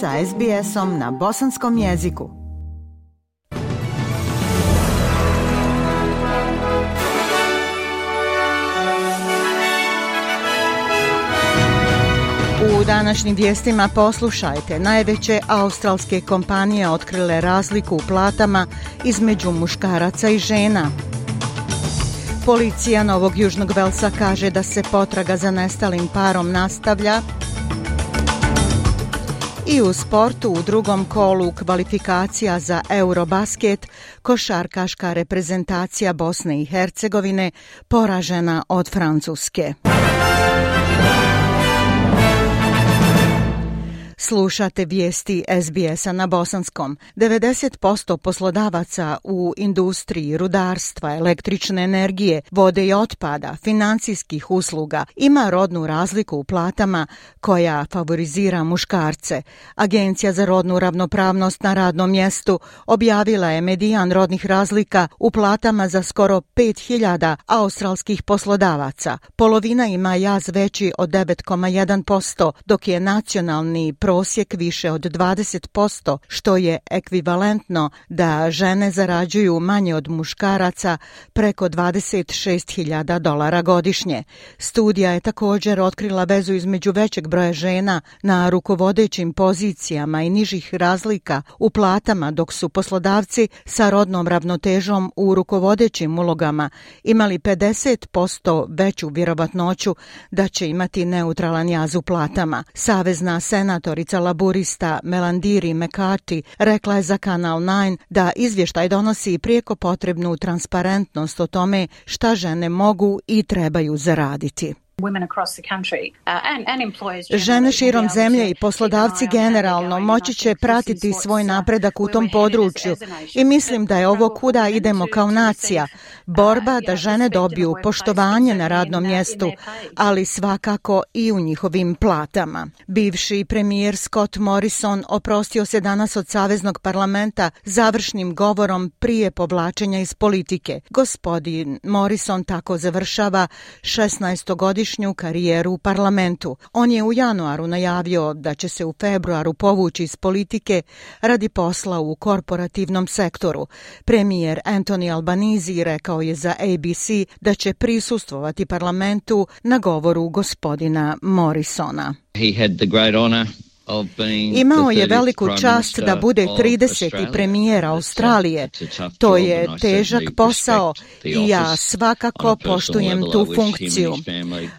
sa SBS-om na bosanskom jeziku. U današnjim vijestima poslušajte, najveće australske kompanije otkrile razliku u platama između muškaraca i žena. Policija Novog Južnog Velsa kaže da se potraga za nestalim parom nastavlja. I u sportu u drugom kolu kvalifikacija za Eurobasket, košarkaška reprezentacija Bosne i Hercegovine poražena od Francuske. Slušate vijesti SBS-a na bosanskom. 90% poslodavaca u industriji rudarstva, električne energije, vode i otpada, financijskih usluga ima rodnu razliku u platama koja favorizira muškarce. Agencija za rodnu ravnopravnost na radnom mjestu objavila je medijan rodnih razlika u platama za skoro 5000 australskih poslodavaca. Polovina ima jaz veći od 9,1%, dok je nacionalni prosjek više od 20%, što je ekvivalentno da žene zarađuju manje od muškaraca preko 26.000 dolara godišnje. Studija je također otkrila vezu između većeg broja žena na rukovodećim pozicijama i nižih razlika u platama, dok su poslodavci sa rodnom ravnotežom u rukovodećim ulogama imali 50% veću vjerovatnoću da će imati neutralan jaz u platama. Savezna senator direktorica laburista Melandiri Mekati rekla je za Kanal 9 da izvještaj donosi prijeko potrebnu transparentnost o tome šta žene mogu i trebaju zaraditi. Uh, Žene širom zemlje i poslodavci generalno moći će pratiti svoj napredak u tom području i mislim da je ovo kuda idemo kao nacija. Borba da žene dobiju poštovanje na radnom mjestu, ali svakako i u njihovim platama. Bivši premijer Scott Morrison oprostio se danas od Saveznog parlamenta završnim govorom prije povlačenja iz politike. Gospodin Morrison tako završava 16 godišnje karijeru u parlamentu. On je u januaru najavio da će se u februaru povući iz politike radi posla u korporativnom sektoru. Premijer Anthony Albanizi rekao je za ABC da će prisustvovati parlamentu na govoru gospodina Morrisona. He had the great honor Imao je veliku čast da bude 30. premijer Australije. To je težak posao i ja svakako poštujem tu funkciju.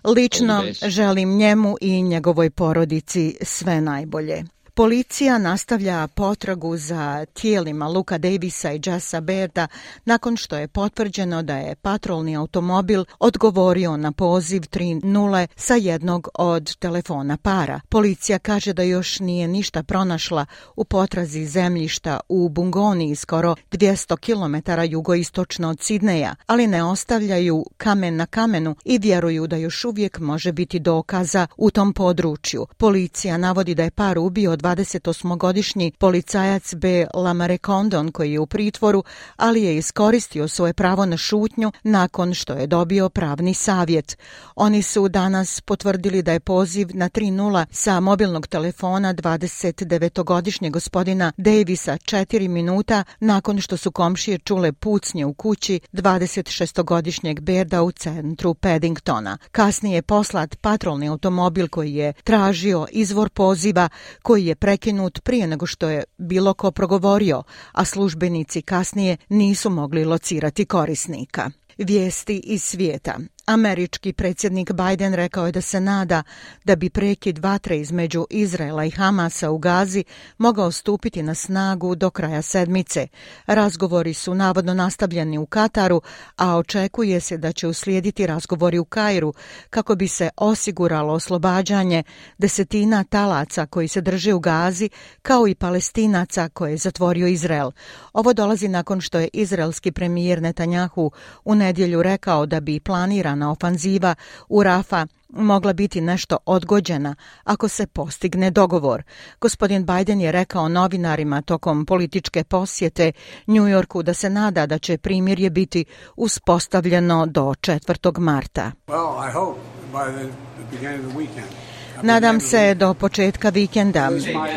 Lično želim njemu i njegovoj porodici sve najbolje. Policija nastavlja potragu za tijelima Luka Davisa i Jessa Berda nakon što je potvrđeno da je patrolni automobil odgovorio na poziv 3.0 sa jednog od telefona para. Policija kaže da još nije ništa pronašla u potrazi zemljišta u Bungoni skoro 200 km jugoistočno od Sidneja, ali ne ostavljaju kamen na kamenu i vjeruju da još uvijek može biti dokaza u tom području. Policija navodi da je par ubio 28-godišnji policajac B. Lamare Condon koji je u pritvoru, ali je iskoristio svoje pravo na šutnju nakon što je dobio pravni savjet. Oni su danas potvrdili da je poziv na 3.0 sa mobilnog telefona 29-godišnjeg gospodina Davisa 4 minuta nakon što su komšije čule pucnje u kući 26-godišnjeg Berda u centru Paddingtona. Kasnije je poslat patrolni automobil koji je tražio izvor poziva koji je je prekinut prije nego što je bilo ko progovorio, a službenici kasnije nisu mogli locirati korisnika. Vijesti iz svijeta. Američki predsjednik Biden rekao je da se nada da bi prekid vatre između Izraela i Hamasa u Gazi mogao stupiti na snagu do kraja sedmice. Razgovori su navodno nastavljeni u Kataru, a očekuje se da će uslijediti razgovori u Kairu kako bi se osiguralo oslobađanje desetina talaca koji se drže u Gazi kao i palestinaca koje je zatvorio Izrael. Ovo dolazi nakon što je izraelski premijer Netanjahu u nedjelju rekao da bi planiran na ofanziva u Rafa mogla biti nešto odgođena ako se postigne dogovor. Gospodin Biden je rekao novinarima tokom političke posjete New Yorku da se nada da će primirje biti uspostavljeno do 4. marta. Well, I hope by the beginning of the weekend. Nadam se do početka vikenda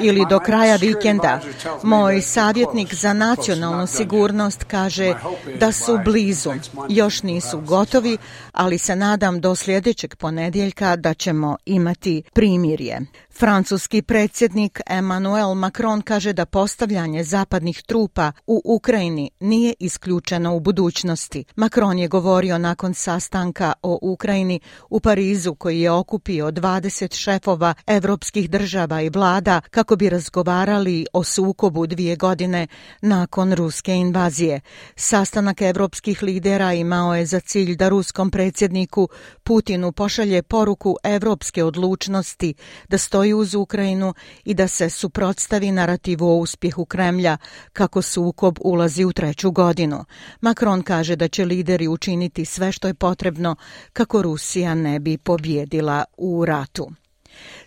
ili do kraja vikenda. Moj savjetnik za nacionalnu sigurnost kaže da su blizu. Još nisu gotovi, ali se nadam do sljedećeg ponedjeljka da ćemo imati primirje. Francuski predsjednik Emmanuel Macron kaže da postavljanje zapadnih trupa u Ukrajini nije isključeno u budućnosti. Macron je govorio nakon sastanka o Ukrajini u Parizu koji je okupio 20 šefova evropskih država i vlada kako bi razgovarali o sukobu dvije godine nakon ruske invazije. Sastanak evropskih lidera imao je za cilj da ruskom predsjedniku Putinu pošalje poruku evropske odlučnosti da stoji uz Ukrajinu i da se suprotstavi narativu o uspjehu Kremlja kako sukob ulazi u treću godinu. Macron kaže da će lideri učiniti sve što je potrebno kako Rusija ne bi pobjedila u ratu.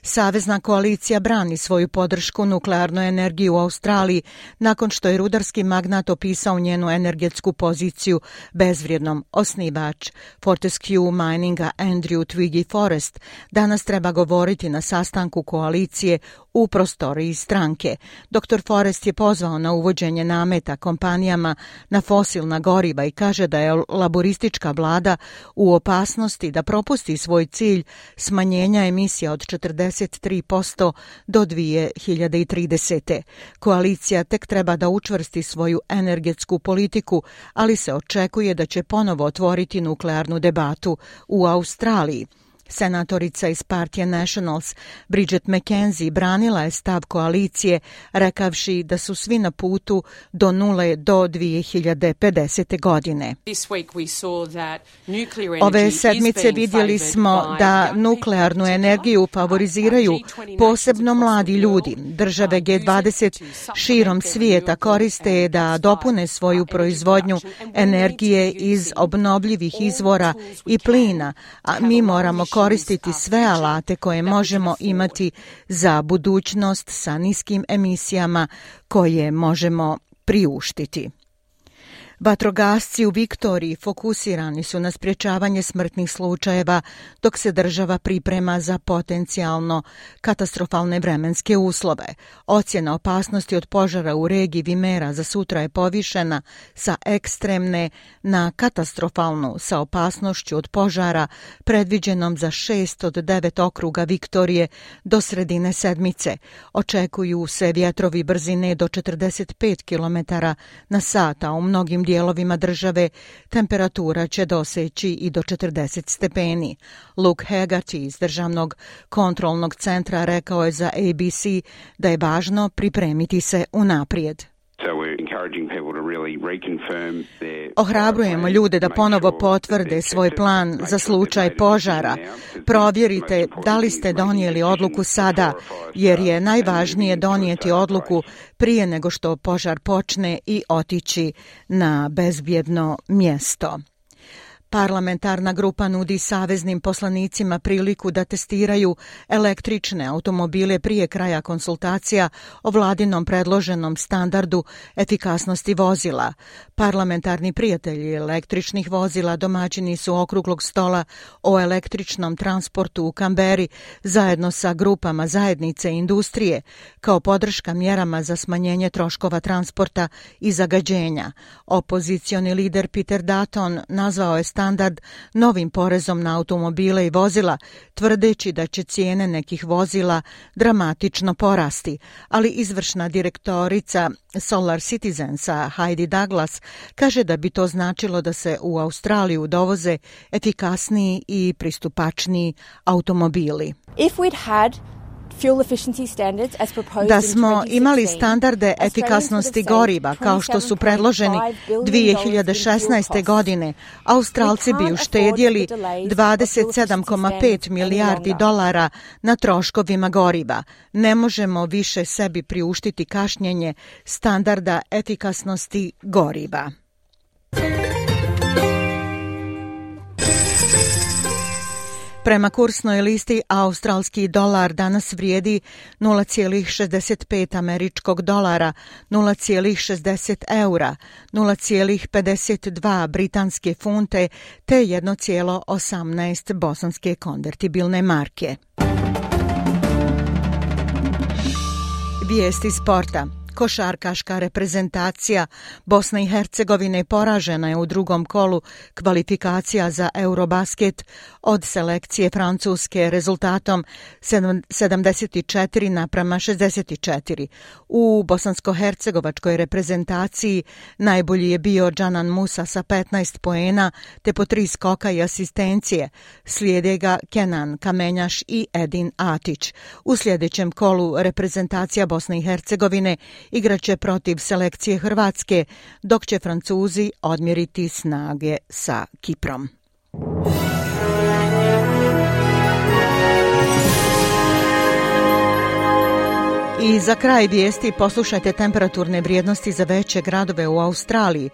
Savezna koalicija brani svoju podršku nuklearnoj energiji u Australiji nakon što je rudarski magnat opisao njenu energetsku poziciju bezvrijednom osnivač Fortescue Mininga Andrew Twiggy Forrest danas treba govoriti na sastanku koalicije u prostoriji stranke. Dr. Forrest je pozvao na uvođenje nameta kompanijama na fosilna goriva i kaže da je laboristička vlada u opasnosti da propusti svoj cilj smanjenja emisija od 43% do 2030. Koalicija tek treba da učvrsti svoju energetsku politiku, ali se očekuje da će ponovo otvoriti nuklearnu debatu u Australiji. Senatorica iz partije Nationals Bridget McKenzie branila je stav koalicije rekavši da su svi na putu do nule do 2050. godine. Ove sedmice vidjeli smo da nuklearnu energiju favoriziraju posebno mladi ljudi. Države G20 širom svijeta koriste da dopune svoju proizvodnju energije iz obnovljivih izvora i plina, a mi moramo koristiti sve alate koje možemo imati za budućnost sa niskim emisijama koje možemo priuštiti. Vatrogasci u Viktoriji fokusirani su na spriječavanje smrtnih slučajeva dok se država priprema za potencijalno katastrofalne vremenske uslove. Ocjena opasnosti od požara u regiji Vimera za sutra je povišena sa ekstremne na katastrofalnu sa opasnošću od požara predviđenom za 6 od 9 okruga Viktorije do sredine sedmice. Očekuju se vjetrovi brzine do 45 km na sata u mnogim dijelovima države temperatura će doseći i do 40 stepeni. Luke Hegarty iz Državnog kontrolnog centra rekao je za ABC da je važno pripremiti se unaprijed. Ohrabrujemo ljude da ponovo potvrde svoj plan za slučaj požara. Provjerite da li ste donijeli odluku sada, jer je najvažnije donijeti odluku prije nego što požar počne i otići na bezbjedno mjesto. Parlamentarna grupa nudi saveznim poslanicima priliku da testiraju električne automobile prije kraja konsultacija o vladinom predloženom standardu efikasnosti vozila. Parlamentarni prijatelji električnih vozila domaćini su okruglog stola o električnom transportu u Kamberi zajedno sa grupama zajednice industrije kao podrška mjerama za smanjenje troškova transporta i zagađenja. Opozicioni lider Peter Dutton nazvao je standard standard novim porezom na automobile i vozila, tvrdeći da će cijene nekih vozila dramatično porasti, ali izvršna direktorica Solar Citizensa Heidi Douglas kaže da bi to značilo da se u Australiju dovoze efikasniji i pristupačniji automobili. If we'd had da smo imali standarde efikasnosti goriva kao što su predloženi 2016. godine, Australci bi uštedjeli 27,5 milijardi dolara na troškovima goriva. Ne možemo više sebi priuštiti kašnjenje standarda efikasnosti goriva. Prema kursnoj listi australski dolar danas vrijedi 0,65 američkog dolara, 0,60 eura, 0,52 britanske funte te 1,18 bosanske konvertibilne marke. Vijesti sporta. Košarkaška reprezentacija Bosne i Hercegovine poražena je u drugom kolu kvalifikacija za Eurobasket od selekcije Francuske rezultatom 74 naprama 64. U bosansko-hercegovačkoj reprezentaciji najbolji je bio Džanan Musa sa 15 poena te po tri skoka i asistencije. Slijede ga Kenan Kamenjaš i Edin Atić. U sljedećem kolu reprezentacija Bosne i Hercegovine igraće protiv selekcije Hrvatske, dok će Francuzi odmjeriti snage sa Kiprom. I za kraj vijesti poslušajte temperaturne vrijednosti za veće gradove u Australiji.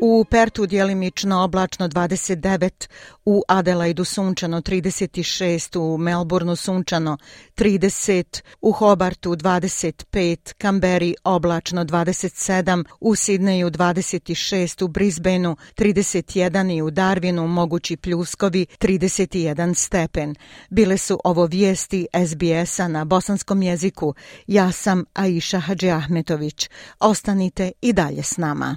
U Pertu dijelimično oblačno 29, u Adelaidu sunčano 36, u Melbourneu sunčano 30, u Hobartu 25, Kamberi oblačno 27, u Sidneju 26, u Brisbaneu 31 i u Darwinu mogući pljuskovi 31 stepen. Bile su ovo vijesti SBS-a na bosanskom jeziku. Ja sam Aisha Hadži Ahmetović. Ostanite i dalje s nama.